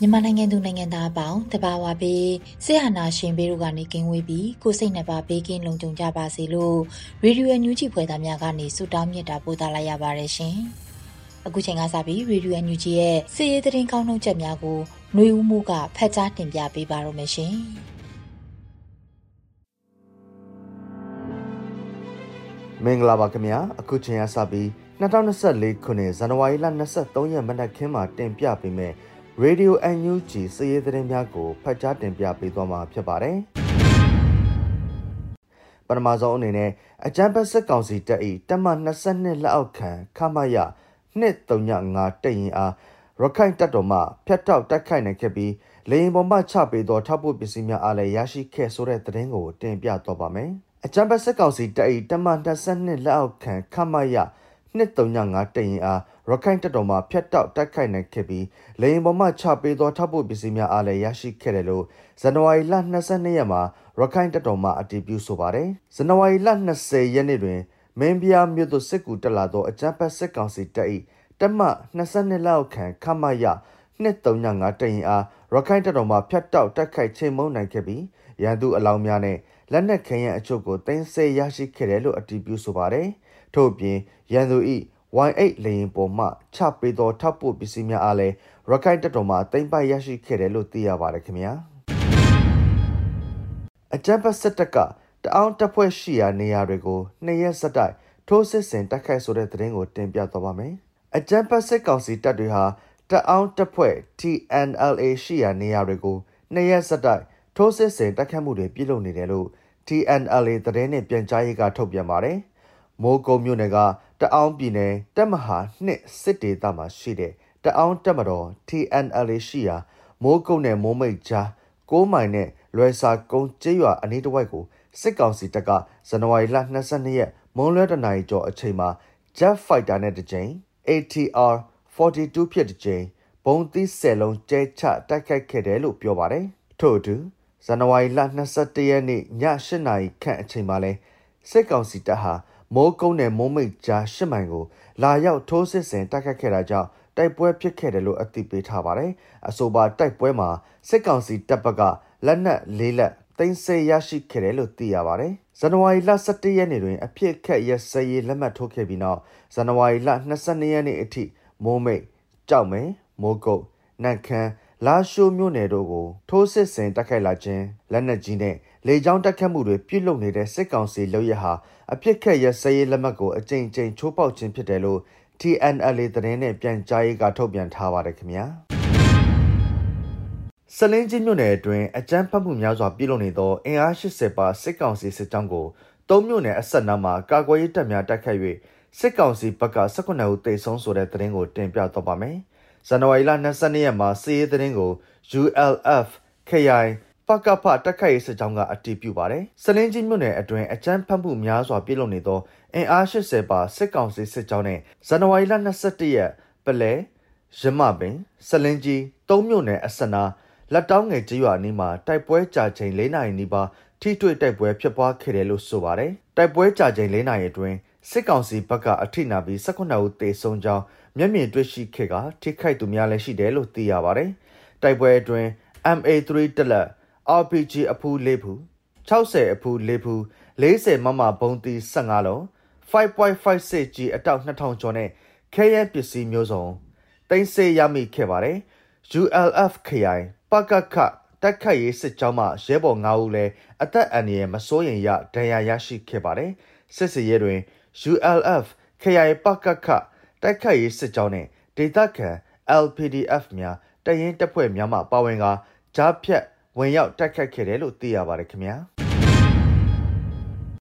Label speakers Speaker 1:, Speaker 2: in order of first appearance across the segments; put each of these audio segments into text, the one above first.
Speaker 1: မြန်မာနိုင်ငံသူနိုင်ငံသားအပေါင်းတဘာဝပေးဆရာနာရှင်ပေးတို့ကနေကင်းဝေးပြီးကိုစိတ်နှပါဘေးကင်းလုံခြုံကြပါစေလို့ရေဒီယိုအန်ယူဂျီဖွယ်သားများကနေဆုတောင်းမြတ်တာပို့သလာရပါတယ်ရှင်။အခုချိန်ကစပြီးရေဒီယိုအန်ယူဂျီရဲ့စီးရီးသတင်းကောင်းနှုတ်ချက်များကိုຫນွေဦးမှုကဖတ်ကြားတင်ပြပေးပါရမရှင်။
Speaker 2: မင်္ဂလာပါခင်ဗျာအခုချိန်ကစပြီး 2024ခုနှစ်ဇန်နဝါရီလ23ရက်မနက်ခင်းမှာတင်ပြပေးမယ် Radio NUG စည်ရေးသတင်းများကိုဖတ်ကြားတင်ပြပေးသွားမှာဖြစ်ပါတယ်ပထမဆုံးအနေနဲ့အကြံပတ်စစ်ကောင်စီတပ်၏တပ်မ22လက်အောက်ခံခမရ235တပ်ရင်အားရခိုင်တပ်တော်မှဖျက်တောက်တိုက်ခိုက်နိုင်ခဲ့ပြီးလေရင်ပေါ်မှချပေးသောထောက်ပို့ပစ္စည်းများအားလည်းရရှိခဲ့ဆိုတဲ့သတင်းကိုတင်ပြတော့ပါမယ်အကြံပတ်စစ်ကောင်စီတပ်၏တပ်မ22လက်အောက်ခံခမရ235 တရင်အားရခိုင်တပ်တော်မှဖျက်တောက်တိုက်ခိုက်နိုင်ခဲ့ပြီးလေရင်ပေါ်မှချပေးသောထောက်ပို့ပစ္စည်းများအားလည်းရရှိခဲ့တယ်လို့ဇန်နဝါရီလ22ရက်မှာရခိုင်တပ်တော်မှအတည်ပြုဆိုပါတယ်။ဇန်နဝါရီလ20ရက်နေ့တွင်မင်းပြားမြို့သို့စစ်ကူတက်လာသောအကြမ်းဖက်စစ်ကောင်စီတပ်၏တပ်မ22လောက်ခန့်ခမရ235တရင်အားရခိုင်တပ်တော်မှဖျက်တောက်တိုက်ခိုက်ချိန်မုံနိုင်ခဲ့ပြီးရန်သူအလောင်းများနဲ့လက်နက်ခဲယမ်းအချို့ကိုတင်ဆက်ရရှိခဲ့တယ်လို့အတည်ပြုဆိုပါတယ်။ ထို့ပြင်ရန်သူ၏ Y8 လေယာဉ်ပေါ်မှချပေးသောထောက်ပို့ပစ္စည်းများအားလည်းရခိုင်တပ်တော်မှတင်ပိုက်ရရှိခဲ့တယ်လို့သိရပါတယ်ခင်ဗျာအကြံပတ်စစ်တပ်ကတအောင်တပ်ဖွဲ့ရှိရာနေရာတွေကိုနှစ်ရက်ဆက်တိုက်ထိုးစစ်ဆင်တိုက်ခိုက်ဆိုတဲ့သတင်းကိုတင်ပြသွားပါမယ်အကြံပတ်စစ်ကောင်စီတပ်တွေဟာတအောင်တပ်ဖွဲ့ TNLA ရှိရာနေရာတွေကိုနှစ်ရက်ဆက်တိုက်ထိုးစစ်ဆင်တိုက်ခိုက်မှုတွေပြုလုပ်နေတယ်လို့ TNLA သတင်းနဲ့ပြန်ကြားရေးကထုတ်ပြန်ပါတယ်။ မိုးကုံမြို့နယ်ကတအောင်းပြည်နယ်တက်မဟာနှစ်စစ်ဒေသမှာရှိတဲ့တအောင်းတက်မတော် TNL ရှိရာမိုးကုံနယ်မိုးမိတ်ကြား6မိုင်နဲ့လွယ်စာကုန်းကျေးရွာအနီးတစ်ဝိုက်ကိုစစ်ကောင်စီတပ်ကဇန်နဝါရီလ22ရက်မွန်းလွဲတနာရီကျော်အချိန်မှာ Jet Fighter နဲ့တစ်ကြိမ် ATR 42ဖြစ်တစ်ကြိမ်ဘုံသီး10လုံးကျဲချတိုက်ခိုက်ခဲ့တယ်လို့ပြောပါတယ်ထို့အတူဇန်နဝါရီလ22ရက်နေ့ည8နာရီခန့်အချိန်မှာလဲစစ်ကောင်စီတပ်ဟာ မိုးကုန်းနဲ့မိုးမိတ်ကြားရှစ်မိုင်ကိုလာရောက်ထိုးစစ်ဆင်တိုက်ခတ်ခဲ့တာကြောင့်တိုက်ပွဲဖြစ်ခဲ့တယ်လို့အသိပေးထားပါတယ်။အဆိုပါတိုက်ပွဲမှာစစ်ကောင်စီတပ်ဘက်ကလက်နက်လေးလက်တင်ဆက်ရရှိခဲ့တယ်လို့သိရပါတယ်။ဇန်နဝါရီလ17ရက်နေ့တွင်အဖြစ်ခက်ရစရေးလက်မှတ်ထိုးခဲ့ပြီးနောက်ဇန်နဝါရီလ22ရက်နေ့အထိမိုးမိတ်ကြောက်မဲမိုးကုတ်နန့်ခမ်းလာရှိုးမြို့နယ်တို့ကိုထိုးစစ်ဆင်တိုက်ခိုက်လာခြင်းလက်နက်ကြီးနဲ့ လေကြောင်းတိုက်ခတ်မှုတွေပြုလုပ်နေတဲ့စစ်ကောင်စီလုပ်ရဟာအပြစ်ခက်ရစရေးလက်မှတ်ကိုအကြိမ်ကြိမ်ချိုးပေါက်ခြင်းဖြစ်တယ်လို့ TNLA သတင်းနဲ့ပြန်ကြားရေးကထုတ်ပြန်ထားပါတယ်ခင်ဗျာစလင်းကြီးမြို့နယ်အတွင်းအကြမ်းဖက်မှုများစွာပြုလုပ်နေသောအင်အား80ပါစစ်ကောင်စီစစ်ကြောင်းကိုသုံးမြို့နယ်အဆက်နားမှာကာကွယ်ရေးတပ်များတိုက်ခတ်၍စစ်ကောင်စီဘက်က18ဦးသေဆုံးဆိုတဲ့သတင်းကိုတင်ပြတော့ပါမယ်။ဇန်နဝါရီလ22ရက်မှာစီးရေးသတင်းကို ULF KI ပကဖတက်ခိုက်ရေးစစ်ကြောင်းကအတည်ပြုပါတယ်။စလင်းကြီးမြို့နယ်အတွင်းအကြမ်းဖက်မှုများစွာပြုလုပ်နေသောအင်အား80ပါစစ်ကောင်စီစစ်ကြောင်းနဲ့ဇန်နဝါရီလ22ရက်ပလဲရမပင်စလင်းကြီး၃မြို့နယ်အစနာလက်တောင်းငယ်ကြီးရွာနီးမှာတိုက်ပွဲကြာချိန်၄နာရီနီးပါးထိတွေ့တိုက်ပွဲဖြစ်ပွားခဲ့တယ်လို့ဆိုပါတယ်။တိုက်ပွဲကြာချိန်၄နာရီအတွင်းစစ်ကောင်စီဘက်ကအထိနာပြီး18ဦးသေဆုံးကြောင်းမျက်မြင်တွေ့ရှိခဲ့ကထိခိုက်သူများလည်းရှိတယ်လို့သိရပါတယ်။တိုက်ပွဲအတွင်း MA3 တက်လက် RPG အဖူး၄ဖူး60အဖူး၄ဖူး40မမဘုံတီ15လုံး 5.56G အတောက်2000ကျော်နဲ့ခဲရဲပစ္စည်းမျိုးစုံတင်စေရမိခဲ့ပါတယ်။ ULF ခရိုင်ပကခတက်ခတ်ရေးစစ်ကြောင်းမှရဲဘော်9ဦးလည်းအသက်အန္တရာယ်မစိုးရိမ်ရဒဏ်ရာရရှိခဲ့ပါတယ်။စစ်စရဲတွင် ULF ခရိုင်ပကခတက်ခတ်ရေးစစ်ကြောင်းနှင့်ဒေသခံ LPDF များတရင်တပ်ဖွဲ့များမှပါဝင်ကကြားဖြတ် ဝင်ရောက်တိုက်ခတ်ခဲ့တယ်လို့သိရပါတယ်ခင်ဗျာ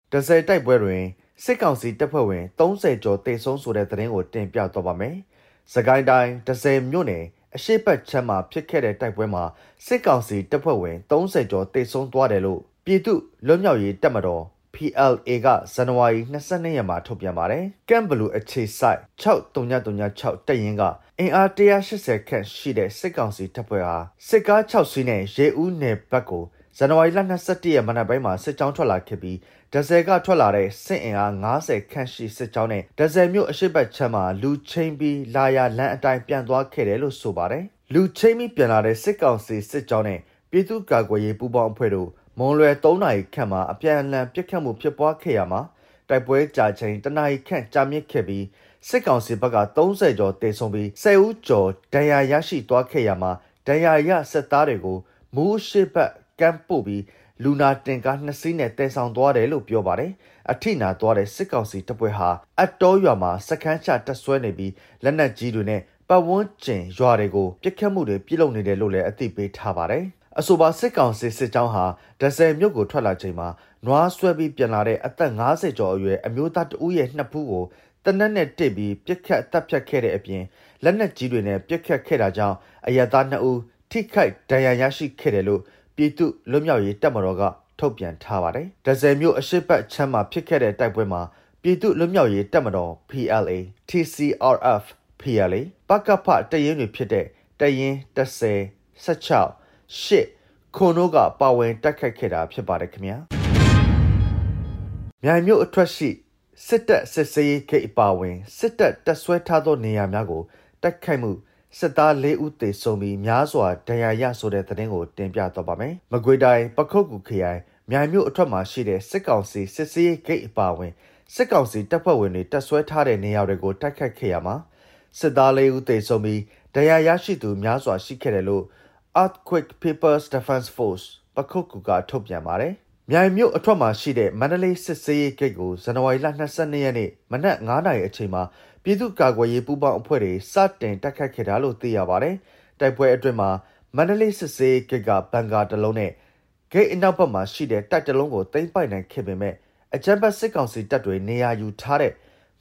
Speaker 2: ။ဒဇယ်တိုက်ပွဲတွင်စစ်ကောင်စီတပ်ဖွဲ့ဝင်30ကျော်တေဆုံးဆိုတဲ့သတင်းကိုတင်ပြတော့ပါမယ်။စကိုင်းတိုင်းဒဇယ်မြို့နယ်အရှိတ်ပတ်ချမ်းမှာဖြစ်ခဲ့တဲ့တိုက်ပွဲမှာစစ်ကောင်စီတပ်ဖွဲ့ဝင်30ကျော်တေဆုံးသွားတယ်လို့ပြည်သူ့လွတ်မြောက်ရေးတပ်မတော် PLA ကဇန်နဝါရီ22ရက်မှာထုတ်ပြန်ပါတယ်။ကမ်ဘလူအခြေစိုက်6336တပ်ရင်းက အင်အား180ခန့်ရှိတဲ့စစ်ကောင်စီတပ်ဖွဲ့ဟာစစ်ကား6စီးနဲ့ရေဦးနယ်ဘက်ကိုဇန်နဝါရီလ22ရက်မနက်ပိုင်းမှာစစ်ကြောင်းထွက်လာခဲ့ပြီးဒဇယ်ကထွက်လာတဲ့စစ်အင်အား90ခန့်ရှိစစ်ကြောင်းနဲ့ဒဇယ်မြို့အရှိတ်ဘက်ချမ်းမှာလူချင်းပြီးလာရလမ်းအတိုင်းပြန်သွားခဲ့တယ်လို့ဆိုပါတယ်။လူချင်းပြီးပြန်လာတဲ့စစ်ကောင်စီစစ်ကြောင်းနဲ့ပြည်သူ့ကာကွယ်ရေးပူးပေါင်းအဖွဲ့တို့မွန်လွယ်3နာရီခန့်မှာအပြန်အလှန်ပြစ်ခတ်မှုဖြစ်ပွားခဲ့ရမှာတိုက်ပွဲကြာချိန်တနာရီခန့်ကြာမြင့်ခဲ့ပြီး စစ်ကောင်စီဘက်က30ကျော်တေဆုံးပြီး10ဦးကျော်ဒဏ်ရာရရှိသွားခဲ့ရမှာဒဏ်ရာရစစ်သားတွေကိုမူးရှိဘက်ကမ်းပို့ပြီးလူနာတင်ကားနှစ်စီးနဲ့တည်ဆောင်သွားတယ်လို့ပြောပါတယ်။အထိနာသွားတဲ့စစ်ကောင်စီတပ်ဖွဲ့ဟာအတော်ရွာမှာစခန်းချတက်ဆွဲနေပြီးလက်နက်ကြီးတွေနဲ့ပတ်ဝန်းကျင်ရွာတွေကိုပြစ်ခတ်မှုတွေပြုလုပ်နေတယ်လို့လည်းအသိပေးထားပါတယ်။အဆိုပါစစ်ကောင်စီစစ်ကြောင်းဟာဒဇယ်မြို့ကိုထွက်လာချိန်မှာနွားဆွဲပြီးပြန်လာတဲ့အသက်50ကျော်အရွယ်အမျိုးသားတဦးရဲ့နှစ်ဖူးကို တနက်နဲ့တစ်ပြီးပြစ်ခတ်တပ်ဖြတ်ခဲ့တဲ့အပြင်လက်နက်ကြီးတွေနဲ့ပြစ်ခတ်ခဲ့တာကြောင့်အရသား2ဦးထိခိုက်ဒဏ်ရာရရှိခဲ့တယ်လို့ပြည်သူ့လွတ်မြောက်ရေးတပ်မတော်ကထုတ်ပြန်ထားပါတယ်။ဒဇယ်မြို့အရှိတ်ပတ်ချမ်းမှာဖြစ်ခဲ့တဲ့တိုက်ပွဲမှာပြည်သူ့လွတ်မြောက်ရေးတပ်မတော် PLA TCRF PLA ပကဖတရင်တွေဖြစ်တဲ့တရင်30 16 8ခွန်တို့ကပါဝင်တိုက်ခိုက်ခဲ့တာဖြစ်ပါတယ်ခင်ဗျာ။မြိုင်မြို့အထွတ်ရှိ စစ်တပ်စစ်စေးဂိတ်အပါဝင်စစ်တပ်တပ်ဆွဲထားသောနေရာများကိုတိုက်ခိုက်မှုစစ်သား၄ဦးသေဆုံးပြီးများစွာဒဏ်ရာရဆိုတဲ့သတင်းကိုတင်ပြတော့ပါမယ်။မကွေတိုင်းပခုတ်ကူခရိုင်မြိုင်မြို့အထက်မှာရှိတဲ့စစ်ကောင်စီစစ်စေးဂိတ်အပါဝင်စစ်ကောင်စီတပ်ဖွဲ့ဝင်တွေတပ်ဆွဲထားတဲ့နေရာတွေကိုတိုက်ခတ်ခဲ့ရမှာစစ်သား၄ဦးသေဆုံးပြီးဒဏ်ရာရရှိသူများစွာရှိခဲ့တယ်လို့ Earthquake People's Defense Force ပခုတ်ကူကထုတ်ပြန်ပါတယ်။ မြိုင်မြို့အထက်မှာရှိတဲ့မန္တလေးစစ်စေးဂိတ်ကိုဇန်နဝါရီလ22ရက်နေ့မနက်9:00နာရီအချိန်မှာပြည်သူ့ကာကွယ်ရေးပူးပေါင်းအဖွဲ့တွေစတင်တိုက်ခတ်ခဲ့တာလို့သိရပါတယ်။တိုက်ပွဲအတွင်းမှာမန္တလေးစစ်စေးဂိတ်ကဘန်ကာတလုံးနဲ့ဂိတ်အနောက်ဘက်မှာရှိတဲ့တိုက်တလုံးကိုသိမ်းပိုက်နိုင်ခဲ့ပေမဲ့အကြမ်းဖက်စစ်ကောင်စီတပ်တွေနေရာယူထားတဲ့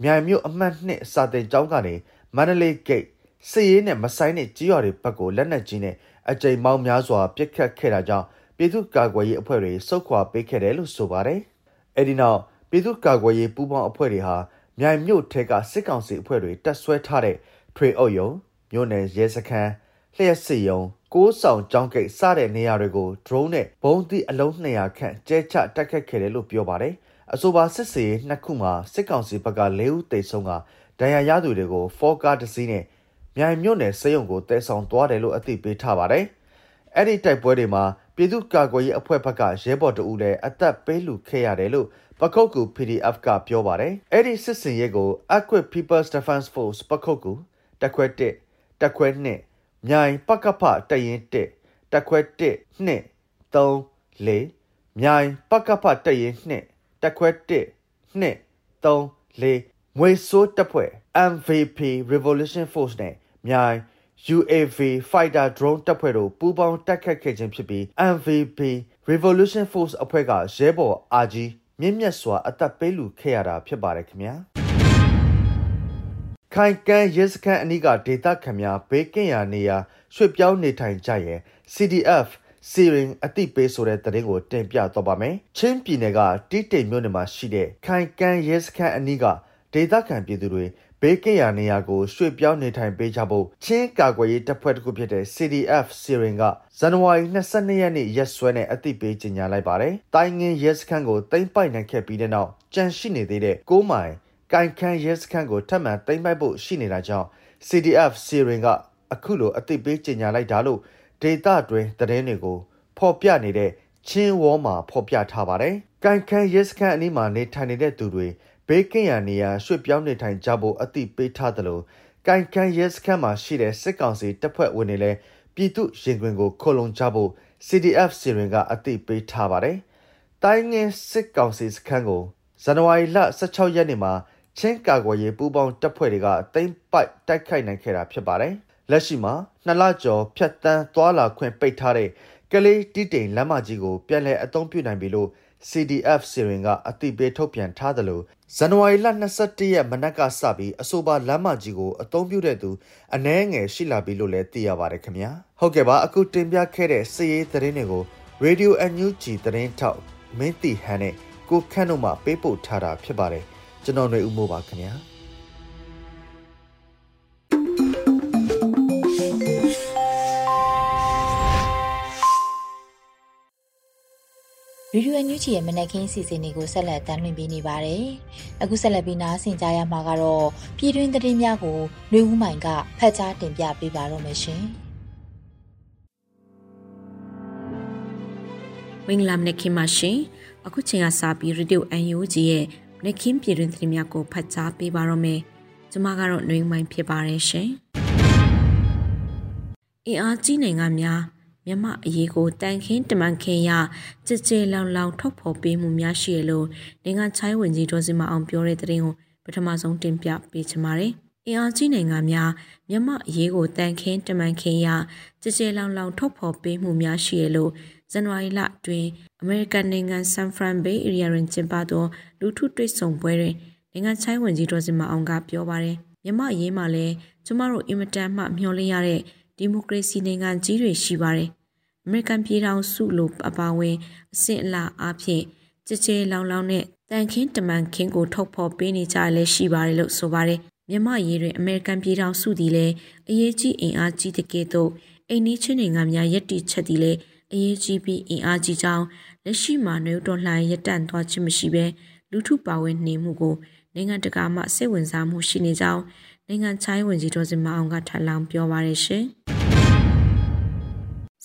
Speaker 2: မြိုင်မြို့အမှတ်နှစ်စာတင်ကျောင်းကနေမန္တလေးဂိတ်စစ်ရေးနဲ့မဆိုင်တဲ့ကြီးရွာတွေဘက်ကိုလက်နက်ကြီးနဲ့အကြိမ်ပေါင်းများစွာပစ်ခတ်ခဲ့တာကြောင့် ပြည်သူ့ကာကွယ်ရေးအဖွဲ့တွေစုခွာပေးခဲ့တယ်လို့ဆိုပါတယ်။အဲဒီနောက်ပြည်သူ့ကာကွယ်ရေးပူးပေါင်းအဖွဲ့တွေဟာမြိုင်မြို့ထဲကစစ်ကောင်စီအဖွဲ့တွေတက်ဆွဲထားတဲ့ထွေအုပ်ယုံမြို့နယ်ရဲစခန်းလျှက်စစ်ယုံကိုးဆောင်ကြောင်းကိတ်စတဲ့နေရာတွေကို drone နဲ့ဘုံသီးအလုံး200ခန့်ကျဲချတက်ခတ်ခဲ့တယ်လို့ပြောပါတယ်။အဆိုပါစစ်စေးနှစ်ခုမှာစစ်ကောင်စီဘက်က၄ဦးသေဆုံးကဒဏ်ရာရသူတွေကိုဖောကားတစ်စီးနဲ့မြိုင်မြို့နယ်စေယုံကိုတဲဆောင်သွားတယ်လို့အသိပေးထားပါတယ်။အဲ့ဒီတိုက်ပွဲတွေမှာ ပြည်သူ့ကာကွယ်ရေးအဖွဲ့ဘက်ကရဲဘော်တအူးလည်းအသက်ပေးလူခဲ့ရတယ်လို့ပခုတ်ကူ PDF ကပြောပါတယ်။အဲ့ဒီစစ်စင်ရဲကို Equip People's Defense Force ပခုတ်ကူတက်ခွဲ1တက်ခွဲ2မြိုင်ပကဖတရင်1တက်ခွဲ1 2 3 4မြိုင်ပကဖတရင်2တက်ခွဲ1 2 3 4ငွေစိုးတပ်ဖွဲ့ MVP Revolution Force နဲ့မြိုင် UAV Fighter Drone တပ်ဖွဲ့တို့ပူးပေါင်းတိုက်ခတ်ခဲ့ခြင်းဖြစ်ပြီး MVP Revolution Force အဖွဲ့ကရဲဘော်အာကြီးမြင့်မြတ်စွာအသက်ပေးလူခဲ့ရတာဖြစ်ပါတယ်ခင်ဗျာခိုင်ကန်ရဲစခန်းအနီးကဒေသခံများဘေးကင်းရာနေရာရွှေ့ပြောင်းနေထိုင်ကြရင် CDF စီရင်အတိပေးဆိုတဲ့သတင်းကိုတင်ပြတော့ပါမယ်။ချင်းပြည်နယ်ကတိတိမ်မြို့နယ်မှာရှိတဲ့ခိုင်ကန်ရဲစခန်းအနီးကဒေသခံပြည်သူတွေ ဘေးကင်းရာနေရာကိုရွှေ့ပြောင်းနေထိုင်ပေးကြဖို့ချင်းကာကွယ်ရေးတပ်ဖွဲ့တစ်ခုဖြစ်တဲ့ CDF စီရင်ကဇန်နဝါရီ22ရက်နေ့ရက်စွဲနဲ့အသိပေးကြေညာလိုက်ပါတယ်။တိုင်းငင်းရဲစခန်းကိုတိမ့်ပိုက်နိုင်ခဲ့ပြီးတဲ့နောက်ကြန့်ရှိနေသေးတဲ့6မိုင်ကန်ခန်းရဲစခန်းကိုထပ်မံတိမ့်ပိုက်ဖို့ရှိနေတာကြောင့် CDF စီရင်ကအခုလိုအသိပေးကြေညာလိုက်တာလို့ဒေတာတွင်သတင်းတွေကိုဖော်ပြနေတဲ့ချင်းဝေါ်မှာဖော်ပြထားပါတယ်။ကန်ခန်းရဲစခန်းအနီးမှာနေထိုင်နေတဲ့သူတွေ ဘေးကင်းရနေရာရွှေ့ပြောင်းနေထိုင်ကြဖို့အသိပေးထားသလိုကန်ကန်ရဲစခန်းမှာရှိတဲ့စစ်ကောင်စီတပ်ဖွဲ့ဝင်တွေလည်းပြည်သူရင်ခွင်ကိုခုံလုံကြဖို့ CDF စီရင်ကအသိပေးထားပါတယ်။တိုင်းငင်းစစ်ကောင်စီစခန်းကိုဇန်နဝါရီလ16ရက်နေ့မှာချင်းကာကွယ်ရေးပူးပေါင်းတပ်ဖွဲ့တွေကတိမ့်ပိုက်တိုက်ခိုက်နိုင်ခဲ့တာဖြစ်ပါတယ်။လက်ရှိမှာနှစ်လကျော်ဖြတ်တန်းသွာလာခွင့်ပိတ်ထားတဲ့ကလေးတီတိန်လမ်းမကြီးကိုပြန်လည်အသုံးပြုနိုင်ပြီလို့ CDF စီရင်ကအသိပေးထုတ်ပြန်ထားသလိုဇန်နဝါရီလ22ရက်မနက်ကစပြီးအဆိုပါလမ်းမကြီးကိုအသုံးပြုတဲ့သူအနည်းငယ်ရှိလာပြီလို့လည်းသိရပါတယ်ခင်ဗျာဟုတ်ကဲ့ပါအခုတင်ပြခဲ့တဲ့စည်ရေးသတင်းတွေကို Radio NUG သတင်းထောက်မင်းတီဟန်နဲ့ကိုခန့်တို့မှပေးပို့ထားတာဖြစ်ပါတယ်ကျွန်တော်ຫນွေဦးမိုးပါခင်ဗျာ
Speaker 1: ရေဒီယိုညူချီရဲ့မနက်ခင်းစီစဉ်တွေကိုဆက်လက်တင်ပြနေပါတယ်။အခုဆက်လက်ပြီးနားဆင်ကြရမှာကတော့ပြည်တွင်းသတင်းများကိုနှွေဦးမိုင်ကဖတ်ကြားတင်ပြပေးပါတော့မယ်ရှင်။
Speaker 3: မင်္ဂလာမနက်ခင်းပါရှင်။အခုချိန်ကစပြီးရေဒီယို UNG ရဲ့မနက်ခင်းပြည်တွင်းသတင်းများကိုဖတ်ကြားပေးပါတော့မယ်။ကျွန်မကတော့နှွေဦးမိုင်ဖြစ်ပါတယ်ရှင်။အင်အားကြီးနိုင်ငံများ မြမအရေးကိုတန်ခင်းတမန်ခင်းရကြကြလောင်လောင်ထုတ်ဖော်ပေးမှုများရှိရလို့နိုင်ငံချိုင်းဝင်ကြီးဒေါ်စင်မအောင်ပြောတဲ့သတင်းကိုပထမဆုံးတင်ပြပေးချင်ပါတယ်။အင်အားကြီးနိုင်ငံများမြမအရေးကိုတန်ခင်းတမန်ခင်းရကြကြလောင်လောင်ထုတ်ဖော်ပေးမှုများရှိရလို့ဇန်နဝါရီလအတွင်းအမေရိကန်နိုင်ငံဆန်ဖရန်ဘေးအေရီယာတွင်ကျင်းပသောလူထုတွေ့ဆုံပွဲတွင်နိုင်ငံချိုင်းဝင်ကြီးဒေါ်စင်မအောင်ကပြောပါတယ်။မြမအရေးမှာလည်းကျမတို့အင်မတန်မှမျှော်လင့်ရတဲ့ဒီမိုကရေစီနိုင်ငံကြီးတွေရှိပါတယ်။ အမေရိကန်ပြည်ထောင်စုလိုအပါဝင်အဆင့်အလားအဖြစ်ကြကြဲလောင်လောင်နဲ့တန်ခင်းတမန်ခင်းကိုထုတ်ဖော်ပေးနေကြလဲရှိပါတယ်လို့ဆိုပါတယ်။မြန်မာရေးတွင်အမေရိကန်ပြည်ထောင်စုသည်လည်းအရေးကြီးအင်အားကြီးတဲ့ကဲ့သို့အိန္ဒိချင်းနိုင်ငံများယက်တီချက်သည်လည်းအရေးကြီးပြီးအင်အားကြီးကြောင်းလက်ရှိမှာနေတော်လှန်ရပ်တန့်သွားခြင်းမရှိဘဲလူထုပါဝင်နေမှုကိုနိုင်ငံတကာမှစိတ်ဝင်စားမှုရှိနေကြောင်းနိုင်ငံချိုင်းဝင်ကြီးတော်စင်မအောင်ကထပ်လောင်းပြောပါရရှင်။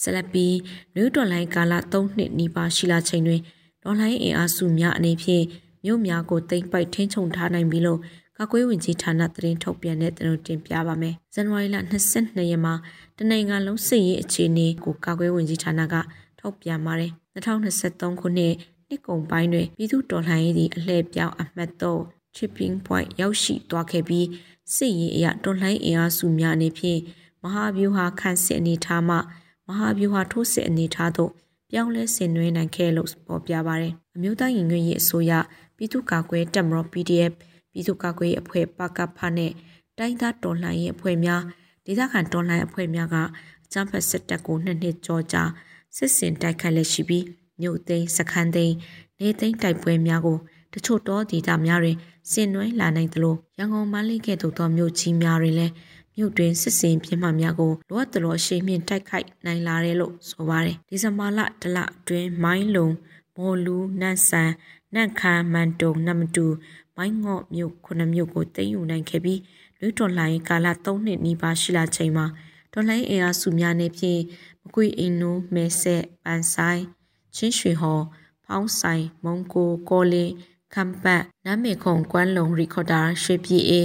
Speaker 3: ဆလပီနယူးတော်လိုင်းကာလ3နှစ်နီးပါးရှိလာချိန်တွင်ဒေါ်လာအင်အားစုများအနေဖြင့်မြို့များကိုတိမ့်ပိုက်ထင်းချုံထားနိုင်ပြီလို့ကာကွယ်ဝင်ကြီးဌာနသတင်းထုတ်ပြန်တဲ့တင်တင်ပြပါမယ်။ဇန်နဝါရီလ22ရက်မှာတနိုင်ငံလုံးစစ်ရေးအခြေအနေကိုကာကွယ်ဝင်ကြီးဌာနကထုတ်ပြန်ပါတယ်။2023ခုနှစ်နှစ်ကုန်ပိုင်းတွင်ပြည်သူတော်လှန်ရေးသည်အလှည့်ပြောင်းအမှတ်3 chipping point ရောက်ရှိသွားခဲ့ပြီးစစ်ရေးအရတော်လှန်အင်အားစုများအနေဖြင့်မဟာဗျူဟာခန့်စစ်အနေထားမှ မဟာဗျူဟာထိုးစစ်အနေထားသို့ပြောင်းလဲဆင်နွှဲနိုင်ခဲ့လို့ပေါ်ပြပါတယ်။အမျိုးသားရင်ငွေရေးအစိုးရပြည်သူ့ကာကွယ်တပ်မတော် PDF ပြည်သူ့ကာကွယ်ရေးအဖွဲ့ပကဖနဲ့တိုင်းသားတော်လှန်ရေးအဖွဲ့များဒေသခံတော်လှန်အဖွဲ့များကအကြမ်းဖက်စစ်တပ်ကိုနှစ်နှစ်ကြောကြာစစ်စင်တိုက်ခိုက်လက်ရှိပြီးမြို့သိမ်းစခန်းသိမ်းနေသိမ်းတိုက်ပွဲများကိုတချို့တောဒေသများတွင်ဆင်နွှဲလာနိုင်သလိုရန်ကုန်မန္တလေးကဲ့သို့သောမြို့ကြီးများတွင်လည်း မြို့တွင်စစ်စင်ပြင်းမှများကိုလိုအပ်သလိုရှေ့မြင့်တိုက်ခိုက်နိုင်လာတယ်လို့ဆိုပါတယ်ဒီဇင်ဘာလတလအတွင်းမိုင်းလုံမော်လူနန့်ဆန်နန့်ခမ်းမန်တုံနမတူမိုင်းငေါ့မြို့ခုနှစ်မြို့ကိုသိမ်းယူနိုင်ခဲ့ပြီးလူတော်လှန်ရေးကာလ3နှစ်နီးပါးရှိလာချိန်မှာတော်လှန်ရေးအင်အားစုများနေဖြင့်မကွေအင်းနိုးမဲဆက်ပန်ဆိုင်ချင်းရွှေဟော်ဖောင်းဆိုင်မုံကိုကောလင်း ခမ်ပတ်နမ်းမေခုံကွမ်းလုံရီခေါ်တာရွှေပြည်အေ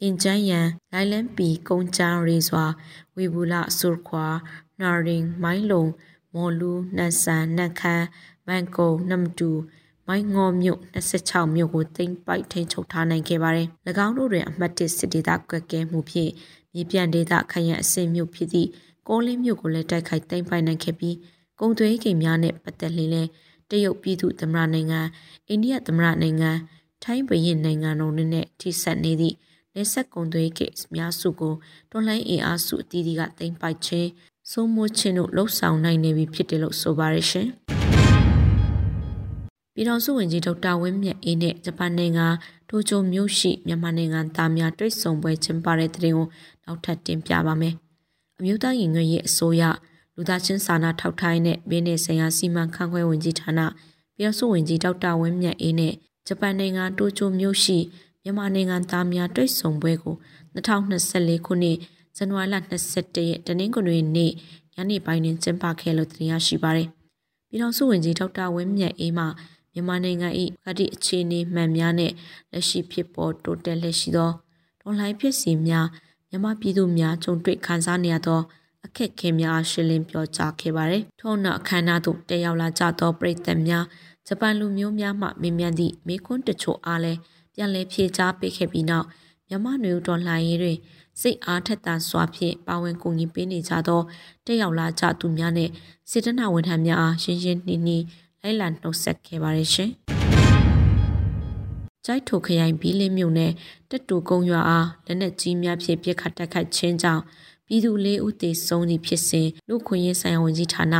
Speaker 3: အင်ကျန်းယန်လိုင်လန်ပီကုန်းချန်းရေစွာဝေဘူးလဆူခွာနာရင်မိုင်းလုံမော်လူနတ်ဆန်နတ်ခမ်းမန်ကုံနမ်တူမိုင်းငေါမြို့26မြို့ကိုတင်ပိုက်ထိန်ချုပ်ထားနိုင်ခဲ့ပါတယ်။၎င်းတို့တွင်အမှတ်1စစ်ဒေသကွက်ကဲမှုဖြင့်မြေပြန့်ဒေသခရိုင်အဆင့်မြို့ဖြစ်သည့်ကောလင်းမြို့ကိုလည်းတိုက်ခိုက်သိမ်းပိုက်နိုင်ခဲ့ပြီးကုံသွေးကိမ်များနဲ့ပတ်သက်လင်းလဲ တရုတ်ပြည်သူ့သမ္မတနိုင်ငံအိန္ဒိယသမ္မတနိုင်ငံထိုင်းဘရင်နိုင်ငံတို့နဲ့ထိစပ်နေသည့်နေဆက်ကုံသွေးကိတ်များစုကိုတွန်လှန်အင်အားစုအသီးသီးကသိမ်းပိုက်ခြင်းစိုးမိုးခြင်းတို့လှုပ်ဆောင်နိုင်နေပြီဖြစ်တယ်လို့ဆိုပါရရှင်။ပြည်တော်စုဝင်ကြီးဒေါက်တာဝင်းမြတ်အေးနဲ့ဂျပန်နိုင်ငံတိုကျိုမြို့ရှိမြန်မာနိုင်ငံသားများတွေ့ဆုံပွဲကျင်းပတဲ့တဲ့ရင်ကိုနောက်ထပ်တင်ပြပါမယ်။အမျိုးသားရင်ငွေရေးအစိုးရ လူသားချင်းစာနာထောက်ထားတဲ့ဘင်းနေဆိုင်ရာစီမံခန့်ခွဲဝင်ကြီးဌာနပြည်တော်စုဝင်ကြီးဒေါက်တာဝင်းမြတ်အေးနဲ့ဂျပန်နိုင်ငံတိုကျိုမြို့ရှိမြန်မာနိုင်ငံသားများတွေ့ဆုံပွဲကို2024ခုနှစ်ဇန်နဝါရီလ22ရက်တနင်္ဂနွေနေ့ညနေပိုင်းတွင်ကျင်းပခဲ့လို့တင်ရရှိပါတယ်။ပြည်တော်စုဝင်ကြီးဒေါက်တာဝင်းမြတ်အေးမှမမြန်မာနိုင်ငံ၏ကတိအခြေအနေမှန်များနဲ့လက်ရှိဖြစ်ပေါ်တိုးတက်လက်ရှိသောဒေါ်လိုင်းဖြစ်စီများမြန်မာပြည်သူများကြုံတွေ့ခံစားနေရသော အခက်အခဲများရှင်းလင်းပြောကြားခဲ့ပါတယ်။ထို့နောက်အခမ်းအနားသို့တက်ရောက်လာကြသောပရိသတ်များဂျပန်လူမျိုးများမှမေးမြန်းသည့်မေးခွန်းတချို့အားလည်းပြန်လည်ဖြေကြားပေးခဲ့ပြီးနောက်မြန်မာနွေဦးတော်လှန်ရေးတွင်စိတ်အားထက်သန်စွာဖြင့်ပါဝင်ကူညီပေးနေကြသောတက်ရောက်လာကြသူများနဲ့စေတနာဝန်ထမ်းများအားရှင်းရှင်းနှီးနှီးလိုက်လံနှုတ်ဆက်ခဲ့ပါတယ်ရှင်။ကြိုက်ထိုခရိုင်ဘီလင်းမြို့နယ်တက်တူကုန်းရွာအားလက်နက်ကြီးများဖြင့်ပြစ်ခတ်တိုက်ခိုက်ခြင်းကြောင့် ပြည်သူလေးဦးသေဆုံးသည့်ဖြစ်စဉ်လူခွင့်ရေးဆိုင်ရာဝန်ကြီးဌာန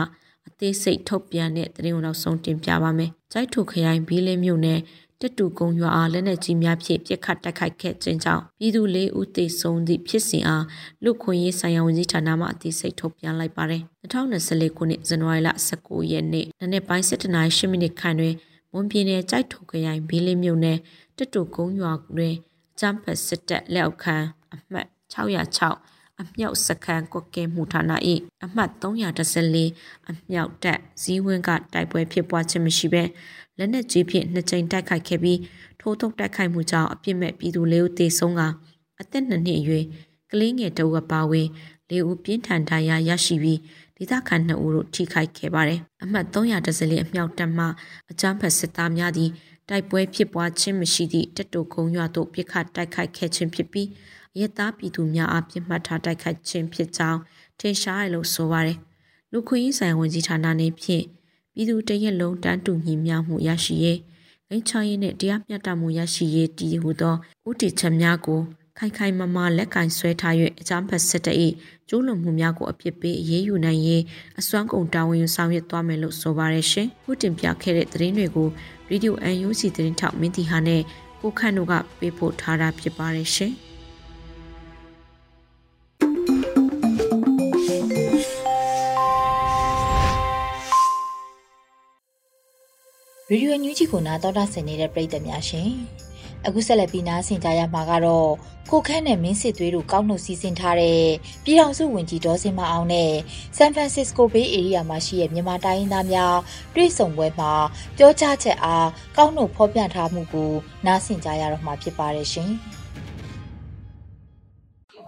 Speaker 3: အသေးစိတ်ထုတ်ပြန်တဲ့သတင်းကိုနောက်ဆုံးတင်ပြပါမယ်။ကြိုက်ထိုခရိုင်ဘီလင်းမြို့နယ်တက်တူကုန်းရွာအားလက်နက်ကြီးများဖြင့်ပြစ်ခတ်တိုက်ခိုက်ခဲ့ခြင်းကြောင့်ပြည်သူလေးဦးသေဆုံးသည့်ဖြစ်စဉ်အားလူခွင့်ရေးဆိုင်ရာဝန်ကြီးဌာနမှအသေးစိတ်ထုတ်ပြန်လိုက်ပါတယ်။2024ခုနှစ်ဇန်နဝါရီလ19ရက်နေ့နနက်ပိုင်း7:08မိနစ်ခန့်တွင်မွန်ပြည်နယ်ကြိုက်ထုခရိုင်ဘီလင်းမြို့နယ်တက်တူကုန်းရွာတွင်ကျမ်းဖတ်စစ်တပ်လက်အောက်ခံအမှတ်606 အမြောက်စခန်းကွက်ကဲမှုဌာန၏အမှတ်314အမြောက်တပ်ဇီးဝင်းကတိုက်ပွဲဖြစ်ပွားခြင်းမရှိဘဲလက်နက်ကြီးဖြင့်နှစ်ကြိမ်တိုက်ခိုက်ခဲ့ပြီးထိုးထုတ်တိုက်ခိုက်မှုကြောင့်အပြစ်မဲ့ပြည်သူလေးဦးသေဆုံးကအသက်နှစ်နှစ်အရွယ်ကလေးငယ်တအုပ်ပါဝင်လေးဦးပြင်းထန်ဒဏ်ရာရရှိပြီးဒေသခံ2ဦးတို့ထိခိုက်ခဲ့ပါတယ်။အမှတ်310လေးအမြောက်တပ်မှအကြမ်းဖက်စစ်သားများသည့်တိုက်ပွဲဖြစ်ပွားခြင်းမရှိသည့်တက်တူခုံရွာသို့ပြစ်ခတ်တိုက်ခိုက်ခဲ့ခြင်းဖြစ်ပြီး ရဲသားပြည်သူများအားပြစ်မှတ်ထားတိုက်ခိုက်ခြင်းဖြစ်ကြောင်းထင်ရှားရလို့ဆိုပါတယ်။လူခွင့်ရေးဆိုင်ဝန်ကြီးဌာနနေဖြင့်ပြည်သူတရက်လုံးတန်းတူညီမျှမှုရရှိရေးဂိမ်းချရေးနဲ့တရားမျှတမှုရရှိရေးတည်ဟူသောဥတီချက်များကိုခိုင်ခိုင်မာမာလက်ကင်ဆွဲထား၍အကြမ်းဖက်စစ်တပ်၏ကျူးလွန်မှုများကိုအပြစ်ပေးအရေးယူနိုင်ရေးအစွမ်းကုန်တာဝန်ယူဆောင်ရွက်သွားမယ်လို့ဆိုပါရရှင်။ခုတင်ပြခဲ့တဲ့သတင်းတွေကို Radio UNC သတင်းထောက်မင်းတီဟာနဲ့ကိုခန့်တို့ကပေးပို့ထားတာဖြစ်ပါတယ်ရှင်။
Speaker 1: ရေဒီယိုညူးချီကိုနာတော်တာဆင်နေတဲ့ပရိသတ်များရှင်အခုဆက်လက်ပြီးနားဆင်ကြရမှာကတော့ကိုခန့်နဲ့မင်းစစ်သွေးတို့ကောက်နှုတ်စီစဉ်ထားတဲ့ပြည်ထောင်စုဝန်ကြီးဒေါ်စင်မအောင်နဲ့ဆန်ဖရန်စစ္စကိုဘေးအေရီးယားမှာရှိတဲ့မြန်မာတိုင်းရင်းသားများတွေ့ဆုံပွဲမှာပြောကြားချက်အားကောက်နှုတ်ဖော်ပြထားမှုကိုနားဆင်ကြရတော့မှာဖြစ်ပါတယ်ရှင်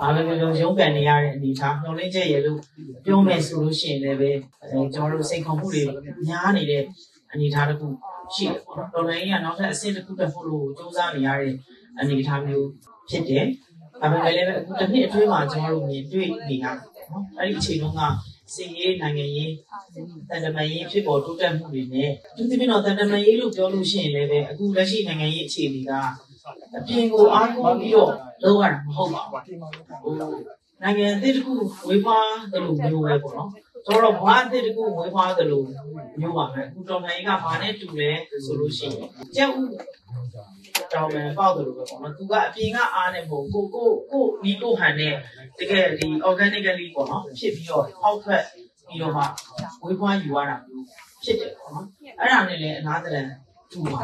Speaker 4: ဘာပဲပြောပြောရုံးကန်နေရတဲ့အနေထားညှော်လင်းချက်ရလို့ပြောမယ်ဆိုလို့ရှိရင်လည်းပဲကျွန်တော်တို့စိတ်ခေါ်မှုတွေများနေတဲ့ အနေထားတစ်ခုရှိတယ်ပေါ့နော်တော်လိုင်းကနောက်ထပ်အဆင့်တစ်ခုတက်ဖို့လို့စူးစမ်းနေရတဲ့အနေအထားမျိုးဖြစ်တယ်ဒါပေမဲ့လည်းအခုတစ်နှစ်အတွင်းမှာကျွန်တော်တို့မြင်တွေ့နေရတယ်နော်အဲ့ဒီအချိန်တုန်းကစီရေးနိုင်ငံရေးတန်တမာရေးဖြစ်ပေါ်တိုးတက်မှုတွေနဲ့သူသဖြင့်တော့တန်တမာရေးလို့ပြောလို့ရှိရင်လည်းပဲအခုလက်ရှိနိုင်ငံရေးအခြေအနေကအပြင်ကိုအားကိုးပြီးတော့လုပ်ရတာမဟုတ်ပါဘူးဟိုနိုင်ငံအသစ်တစ်ခုဝေးဖွားတယ်လို့မျိုးပဲပေါ့နော် ဆိုတော့ဘာအသစ်တစ်ခုဝေးဖွားတယ်လို့မျိုးပါပဲအခုတော်နိုင်ကဘာနဲ့တူလဲဆိုလို့ရှိရင်ကျက်ဥတောင်းမယ်ပေါ့တယ်လို့ပဲပေါ့နော်သူကအပြင်ကအားနဲ့ပေါ့ကိုကိုကိုဒီကိုဟန်နဲ့တကယ်ဒီ organically ပေါ့နော်ဖြစ်ပြီးတော့အောက်ထွက်ပြီးတော့မှဝေးဖွားယူရတာမျိုးဖြစ်တယ်ပေါ့နော်အဲ့ဒါနဲ့လည်းအလားတန်တူပါ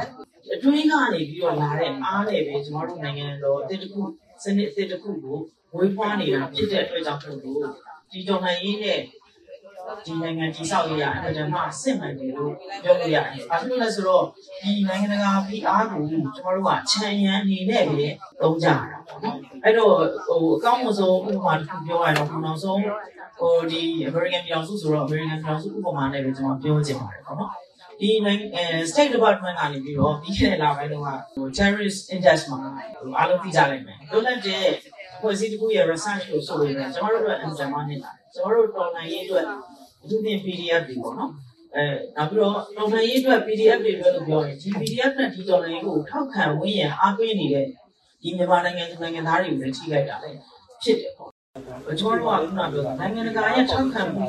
Speaker 4: အတွင်းကနေပြီးတော့လာတဲ့အားနဲ့ပဲကျွန်တော်တို့နိုင်ငံတော်အသစ်တစ်ခုစနစ်အသစ်တစ်ခုကိုဝေးဖွားနေတာဖြစ်တဲ့အတွက်ကြောင့်မို့လို့ဒီတော်လှန်ရေးနဲ့ ဒီနိုင်ငံကြီးဆောက်ရရအကြမ်းမှစစ်မှန်တယ်လို့ပြောလို့ရတယ်။ဘာဖြစ်လို့လဲဆိုတော့ဒီနိုင်ငံတကာဖိအားကိုကျွန်တော်တို့ကခြံရံအနေနဲ့ပဲသုံးကြတာပေါ့နော်။အဲ့တော့ဟိုအကောင်းဆုံးဥပမာတစ်ခုပြောရတော့နောက်ဆုံးဟိုဒီ American ပြည်အောင်စုဆိုတော့ American ပြည်အောင်စုဥပမာနဲ့ပဲကျွန်တော်ပြောချင်ပါတယ်ပေါ့နော်။ဒီနိုင်ငံ State Department ကနေပြီးတော့ပြီးခဲ့တဲ့လပိုင်းတုန်းကဟို Terrorist Index မှာအားလုံးသိကြလိုက်မယ်။လွတ်လပ်တဲ့ဖွဲ့စည်းတစ်ခုရဲ့ research ကိုဆိုရင်ကျွန်တော်တို့အတွက်အင်ဂျင်မာနေတာကျွန်တော်တို့တော်လှန်ရေးအတွက် အထူးသဖြင့် PDF တွေပေါ့နော်အဲနောက်ပြီးတော့တော်လှန်ရေးအတွက် PDF တွေအတွက်လို့ပြောရင်ဒီ PDF နဲ့ဒီတော်လှန်ရေးကိုထောက်ခံဝန်းရံအားပေးနေတဲ့ဒီမြန်မာနိုင်ငံသူနိုင်ငံသားတွေကိုလည်းထိခိုက်တာလည်းဖြစ်တယ်ပေါ့ကျွန်တော်တို့ကခုနပြောတာနိုင်ငံတကာရဲ့ထောက်ခံမှု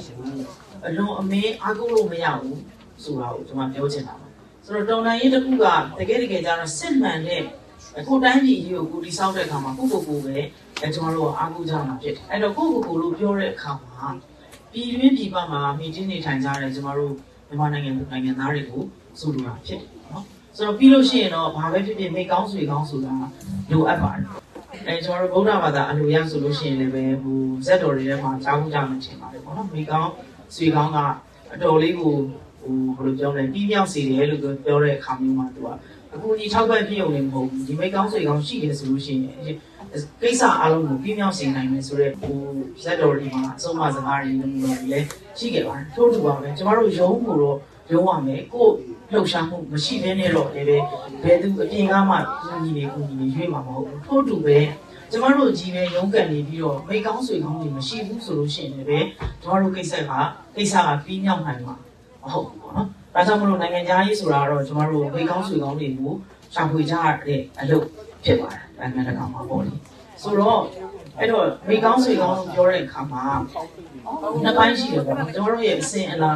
Speaker 4: အလုံးအမင်းအားကိုးလို့မရဘူးဆိုတာကိုကျွန်မပြောချင်တာပါဆိုတော့တော်လှန်ရေးတစ်ခုကတကယ်တကယ်ကျတော့စစ်မှန်တဲ့အခုတိုင်းပြည်ကြီးကိုကိုတိဆောက်တဲ့အခါမှာကိုကိုကိုပဲအဲကျွန်တော်တို့အားကိုးကြမှာဖြစ်တယ်အဲ့တော့ကိုကိုကိုလို့ပြောတဲ့အခါမှာ ပြည်တွင်းပြည်ပမှာမိချင်းနေထိုင်ကြတဲ့ကျွန်တော်တို့မြန်မာနိုင်ငံနိုင်ငံသားတွေကိုဆိုလိုတာဖြစ်တယ်နော်ဆိုတော့ပြီးလို့ရှိရင်တော့ဘာပဲဖြစ်ဖြစ်မိကောင်းဆွေကောင်းဆိုတာလိုအပ်ပါတယ်အဲကျွန်တော်တို့ဗုဒ္ဓဘာသာအလိုရဆိုလို့ရှိရင်လည်းပဲဟိုဇက်တော်တွေထဲမှာကြားမှုကြမှထင်ပါတယ်ပေါ့နော်မိကောင်းဆွေကောင်းကအတော်လေးကိုဟိုဟိုဘယ်လိုပြောလဲပြီးပြောင်းစေတယ်လို့ပြောတဲ့အခါမျိုးမှာသူကအခုဒီထောက်ပံ့ပြည့်ုံနေမဟုတ်ဘူးဒီမိကောင်းဆွေကောင်းရှိတယ်ဆိုလို့ရှိရင် ကိစ္စအလုံးကိုပြင်းပြောင်းစေနိုင်မယ်ဆိုတော့ဟိုဇက်တော်ဒီမှာအဆုံးအမစကားတွေလည်းလည်းရှိခဲ့ပါတယ်ထို့တူပါပဲကျမတို့ရုံးကိုတော့ရုံးရမယ်ကိုလှုပ်ရှားမှုမရှိဘဲနဲ့တော့လည်းပဲဘယ်သူအပြင်ကမှညီနေကိုညီနေရွေးမှာမဟုတ်ဘူးထို့တူပဲကျမတို့ကြီးပဲရုံးကန်နေပြီးတော့မိကောင်းဆွေကောင်းတွေမရှိဘူးဆိုလို့ရှိရင်လည်းကျမတို့ကိစ္စကကိစ္စကပြီးမြောက်နိုင်မှာမဟုတ်ဘူးပေါ့နော်။ဒါကြောင့်မလို့နိုင်ငံသားရေးဆိုတာတော့ကျမတို့မိကောင်းဆွေကောင်းတွေကိုရှာဖွေကြရတဲ့အလုပ်ဖြစ်ပါတယ်။နိုင်ငံတကာမှာပေါ့လေ။ဆိုတော့အဲ့တော့မိကောင်းဆွေကောင်းလို့ပြောတဲ့အခါမှာနှစ်ပိုင်းရှိတယ်ပေါ့နော်။ကျမတို့ရဲ့အစဉ်အလာ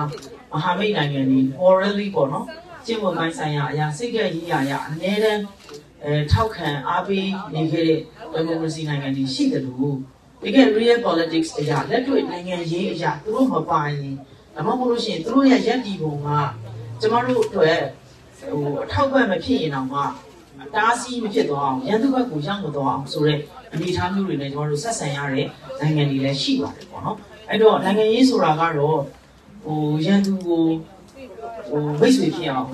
Speaker 4: မဟာမိတ်နိုင်ငံတွေ morally ပေါ့နော်။ကျင့်ဝတ်ပိုင်းဆိုင်ရာအရာစိတ်ကရေးရာရာအများတန်းအဲထောက်ခံအားပေးနေခဲ့တဲ့ democracy နိုင်ငံတွေရှိတယ်လို့တကယ် real politics အရာလက်တွေ့နိုင်ငံရေးအရာသူတို့မပါရင်ဒါမှမဟုတ်လို့ရှိရင်သူတို့ရဲ့ရက်တီပုံကကျမတို့အတွက်ဟိုအထောက်ပံ့မဖြစ်ရင်တော့မှ တားဆီးမဖြစ်သွားအောင်ရန်သူဘက်ကိုရောက်မသွားအောင်ဆိုတဲ့အနေအထားမျိုးတွေနဲ့ကျမတို့ဆက်ဆံရတဲ့နိုင်ငံတွေလည်းရှိပါတယ်ပေါ့နော်အဲ့တော့နိုင်ငံရေးဆိုတာကတော့ဟိုရန်သူကိုဟိုမိတ်ဆွေဖြစ်အောင်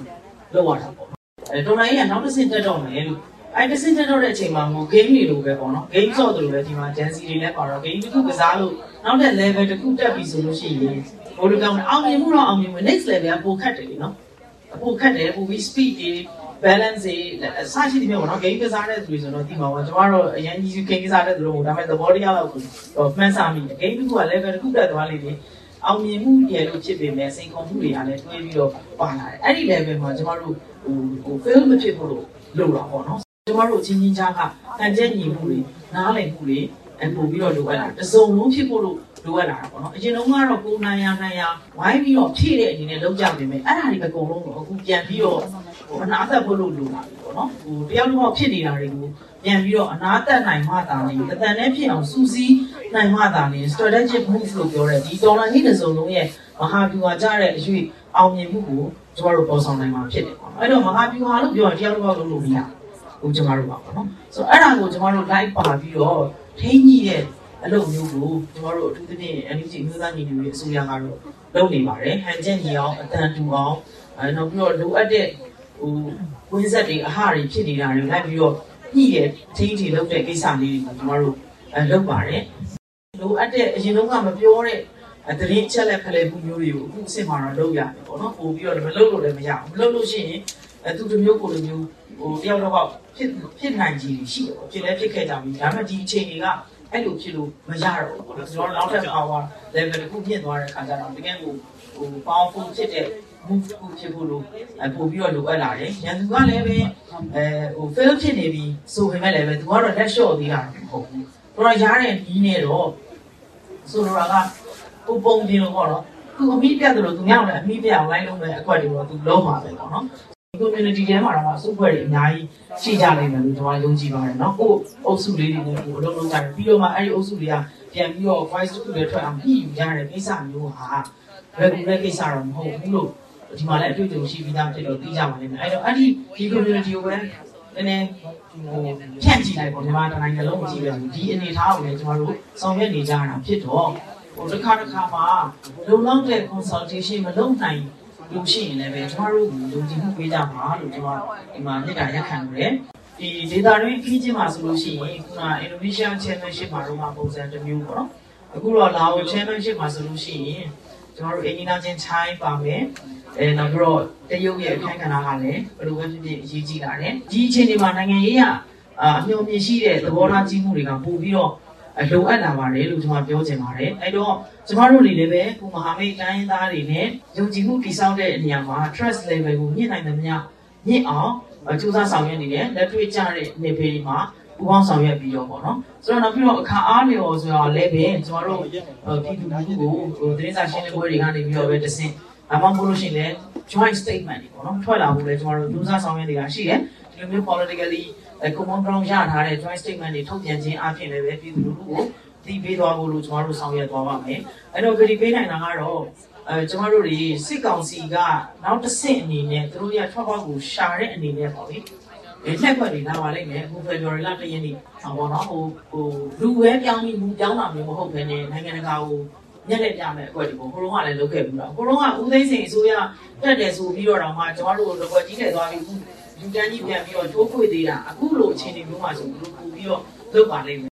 Speaker 4: လုပ်ရတာပေါ့အဲတော်လိုင်းကနောက်တစ်ဆင့်တက်တော့မယ်လို့အဲတစ်ဆင့်တက်တော့တဲ့အချိန်မှာဟို game တွေလိုပဲပေါ့နော် game ဆော့တယ်လို့ပဲဒီမှာ Jancy တွေလည်းပါတော့ game တစ်ခုကစားလို့နောက်တဲ့ level တစ်ခုတက်ပြီဆိုလို့ရှိရင်ဟိုလိုကောင်အောင်မြင်မှုတော့အောင်မြင်မှု next level ကပိုခတ်တယ်လीနော်ပိုခတ်တယ်ပိုပြီး speed တွေ balance တွေအစရှိတယ်ပေါ့နော် game ကစားတဲ့သူတွေဆိုတော့ဒီမှာပေါ့ကျွန်တော်တို့အရင်ကြီး game ကစားတဲ့သူတို့ဒါပေမဲ့သဘောတရားတော့ကိုမှန်းဆမိတယ် game တစ်ခုက level တစ်ခုတက်သွားလိမ့်မယ်အောင်မြင်မှုရလို့ဖြစ်ပေမဲ့စိန်ခေါ်မှုတွေကလည်းတွဲပြီးတော့ပါလာတယ်အဲ့ဒီ level မှာကျွန်တော်တို့ဟိုဟို fail မဖြစ်ဘူးလို့လုပ်တာပေါ့နော်ကျွန်တော်တို့အချင်းချင်းကြားကတန်ကျက်ညီမှုတွေနားလည်မှုတွေအပို့ပြီးတော့လိုအပ်လာတစုံလုံးဖြစ်ဖို့လို့လိုအပ်လာတာပေါ့နော်အရင်တုန်းကတော့ကိုနိုင်ရနိုင်ရဝိုင်းပြီးတော့ဖြည့်တဲ့အနေနဲ့လုပ်ကြပေမဲ့အဲ့ဒါတွေအကုန်လုံးတော့အခုပြန်ပြီးတော့ ဟိုအနာသက်ဖို့လို့လိုလာပြီပေါ့နော်ဟိုတယောက်တစ်ယောက်ဖြစ်နေတာတွေကိုပြန်ပြီးတော့အနာသက်နိုင်မှသာနေတန်နဲ့ဖြစ်အောင်စူးစီးနိုင်မှသာနေ strategic move လို့ပြောတဲ့ဒီ dollar ဟိတစုံလုံးရဲ့မဟာဗျူဟာကြတဲ့အရွေးအောင်မြင်မှုကိုကျမတို့ပေါ်ဆောင်နိုင်မှာဖြစ်တယ်ပေါ့နော်အဲ့တော့မဟာဗျူဟာလို့ပြောရင်တယောက်တစ်ယောက်လုပ်လို့မရဘူးကျမတို့ပါပေါ့နော်ဆိုတော့အဲ့ဒါကိုကျမတို့ live ပါပြီးတော့ထိန်းကြီးတဲ့အလုပ်မျိုးကိုကျမတို့အထူးသဖြင့် NUG မျိုးသားညီညွတ်ရေးအစိုးရကတော့လုပ်နေပါတယ်ဟန်ချက်ညီအောင်အတန်တူအောင်အဲနောက်ပြီးတော့လိုအပ်တဲ့ ဟိုဝင်းဆက်တွေအဟတွေဖြစ်နေတာတွေလိုက်ပြီးတော့ညှိတဲ့ထိန်းထိလုပ်တဲ့ကိစ္စလေးတွေကိုကျမတို့အဲလုပ်ပါတယ်လိုအပ်တဲ့အရင်တော့ကမပြောတဲ့အတရင်ချက်လက်ခလဲမှုမျိုးတွေကိုအခုအစ်စ်မှာတော့လုပ်ရတယ်ပေါ့နော်ပို့ပြီးတော့မလုပ်လို့လည်းမရဘူးမလုပ်လို့ရှိရင်အဲသူတို့မျိုးကိုလိုမျိုးဟိုတယောက်တော့ဖြစ်ဖြစ်နိုင်ကြီးရှိတယ်ပေါ့ဖြစ်လဲဖြစ်ခဲ့ကြပြီဒါပေမဲ့ဒီအချိန်တွေကအဲ့လိုဖြစ်လို့မရတော့ဘူးပေါ့နော်ကျွန်တော်နောက်ထပ် power level တစ်ခုပြည့်သွားတဲ့ခါကျတော့တကယ်ကိုဟို powerful ဖြစ်တဲ့ move တစ်ခုဖြစ်ဖို့လို့အပို့ပြီးတော့လိုအပ်လာတယ်ရန်သူကလည်းပဲအဲဟို fail ဖြစ်နေပြီဆိုပေမဲ့လည်းပဲသူကတော့လက်လျှော့သေးတာမဟုတ်ဘူးသူကရားတဲ့နီးနေတော့ဆိုလိုတာကပုံပုံပြင်းလို့ပေါ့နော်သူအမိပြတ်တယ်လို့သူများလည်းအမိပြအောင်လိုက်လို့ပဲအကွက်တွေတော့သူလုံးပါပဲပေါ့နော် community ထဲမှာတော့စုဖွဲ့တွေအများကြီးရှိကြနိုင်တယ်လို့ကျွန်တော်ယုံကြည်ပါတယ်เนาะကိုအုပ်စုလေးတွေနဲ့ကိုအလုပ်လုပ်ကြတယ်ပြီးတော့မှအဲ့ဒီအုပ်စုတွေကပြန်ပြီးတော့ voice တစ်ခုလည်းထွက်အောင်ညှိယူကြတဲ့ကိစ္စမျိုးဟာ regular ကိစ္စတော့မဟုတ်ဘူးလို့ ဒီမှာလည်းအတွေ့အကြုံရှိပြီးသားဖြစ်တော့သိကြပါလိမ့်မယ်အဲ့တော့အဲ့ဒီဒီ community ကိုပဲနည်းနည်းဟိုဖြန့်ကြည့်လိုက်ပေါ့ဒီမှာတိုင်းနှလုံးကြည့်လိုက်ဒီအနေထားကိုလည်းကျွန်တော်တို့ဆောင်ရွက်နေကြတာဖြစ်တော့ဟိုတစ်ခါတစ်ခါမှာလုံလောက်တဲ့ consultation မလုပ်နိုင်လို့ရှိရင်လည်းပဲကျွန်တော်တို့လူကြီးမှုပေးကြပါလို့ကျွန်တော်ဒီမှာမြစ်တာရက်ခံရတယ်ဒီ data တွေခီးချင်းမှာဆိုလို့ရှိရင်ခုန Innovation Championship မှာတော့ပုံစံတစ်မျိုးပေါ့နော်အခုတော့ Lao Championship မှာဆိုလို့ရှိရင်ကျွန်တော်တို့အင်ဂျင်နီယာချင်းချိုင်းပါမယ် အဲနောက်ပြီးတော့တရုတ်ရဲ့အခန်းကဏ္ဍကလည်းဘယ်လိုပဲဖြစ်ဖြစ်အရေးကြီးလာတယ်ဒီအချိန်ဒီမှာနိုင်ငံရေးကအမျှော်မြင်ရှိတဲ့သဘောထားကြီးမှုတွေကပို့ပြီးတော့လိုအပ်လာပါတယ်လို့ကျွန်တော်ပြောချင်ပါတယ်အဲ့တော့ကျမတို့တွေလည်းပဲကိုမဟာမိတ်တိုင်းသားတွေနဲ့ယုံကြည်မှုတည်ဆောက်တဲ့နေရာမှာ trust level ကိုမြင့်နိုင်သမျှမြင့်အောင်ကြိုးစားဆောင်ရွက်နေတယ်လက်တွေ့ကျတဲ့နေပေဒီမှာပူပေါင်းဆောင်ရွက်ပြီးတော့ပေါ့နော်ဆိုတော့နောက်ပြီးတော့အခါအားလျော်ဆိုတာလည်းပဲကျမတို့ပြည်သူလူထုကိုသတင်းစာရှင်းလင်းပွဲတွေကနေပြီးတော့ပဲတဆင့် အမှန်မို့လို့ရှိရင်လည်း joint statement တွေပေါ့နော်ထွက်လာဖို့လည်းကျမတို့ကြိုးစားဆောင်ရွက်နေတာရှိတယ်ဒီလိုမျိုး politically common ground ရထားတဲ့ joint statement တွေထုတ်ပြန်ခြင်းအပြင်လည်းပဲပြည်သူလူထုကိုတည်ပေးသွားဖို့လို့ကျမတို့ဆောင်ရွက်သွားပါမယ်အဲ့တော့ကြည်ပေးနိုင်တာကတော့အဲကျမတို့တွေစစ်ကောင်စီကနောက်တစ်ဆင့်အနေနဲ့သူတို့ရထွက်ပေါက်ကိုရှာတဲ့အနေနဲ့ပေါ့လေဒီလက်ခွက်တွေလာပါလိမ့်မယ်အခုဖေဖော်ဝါရီလတရက်နေ့ဟောပေါ့နော်ဟိုဟိုလူပဲပြောင်းပြီးမူပြောင်းတာမျိုးမဟုတ်ဘဲနဲ့နိုင်ငံတကာကို ညက်လက်ပြမယ်အဖွဲ့ဒီကိုဟိုလုံးကလည်းလုပ်ခဲ့ပြီးတော့ဟိုလုံးကဦးသိန်းစိန်အစိုးရတက်တယ်ဆိုပြီးတော့တော့မှကျွန်တော်တို့တော့ကြီးတယ်သွားပြီးလူတန်းကြီးပြန်ပြီးတော့တိုးခွေသေးတာအခုလိုအခြေအနေမျိုးမှာဆိုလို့ပို့ပြီးတော့လုပ်ပါလိမ့်မယ်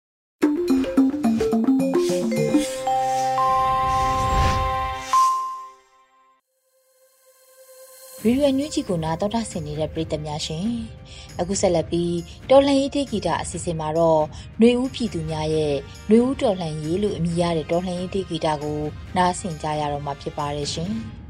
Speaker 1: ရေဒီယိုညွှန်ချီကိုနာတော်တာဆင်နေတဲ့ပရိသတ်များရှင်အခုဆက်လက်ပြီးတော်လှန်ရေးတေဂီတာအစီအစဉ်မှာတော့နှွေဦးပြည်သူများရဲ့နှွေဦးတော်လှန်ရေးလို့အမည်ရတဲ့တော်လှန်ရေးတေဂီတာကိုနားဆင်ကြရတော့မှာဖြစ်ပါတယ်ရှင်။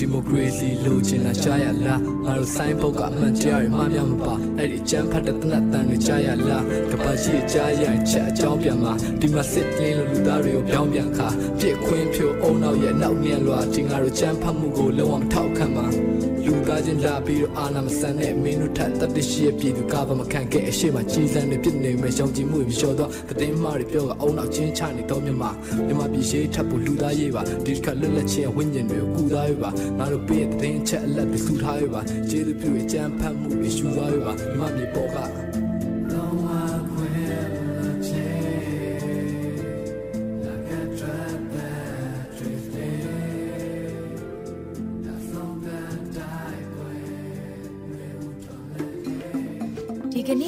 Speaker 5: Democracy လိုချင်တာရှားရလားငါတို့ဆိုင်ဘုတ်ကအမှန်တရားတွေမှားပြမပါအဲ့ဒီအချမ်းဖတ်တဲ့တနတ်တန်တွေကြားရလားကပတ်ရှိကြားရချက်အကြောင်းပြန်မှာဒီမှာစစ်လင်းလို့လူသားတွေကိုပြောင်းပြန်ခါပြစ်ခွင်းဖြိုအုံနောက်ရဲ့နောက်မြန်လွာဒီငါတို့ချမ်းဖတ်မှုကိုလုံးဝမထောက်ခံပါ လူသားချင်းလာပြီးတော့အာနာမဆန်တဲ့မင်းတို့ထက်တတရှိရဲ့ပြည်သူကဘာမခံခဲ့အရှိမကြီးစံတွေပြစ်နေမဲ့ရှောင်ကြည်မှုတွေလျှော်တော့တည်င်းမားတွေပြောကအုံနောက်ချင်းချနေတော့မြမမြမပြည်ရှိထပ်ဖို့လူသားရေးပါဒီတစ်ခါလွတ်လပ်ခြင်းဝိညာဉ်တွေကိုကူသားရေးပါငါတို့ပေးတဲ့တင်းချက်အလက်တွေစုထားရေးပါကျေးဇူးပြုရဲ့ကြမ်းဖတ်မှုတွေရှူသွားရေးပါမြမပြည်ပေါ်က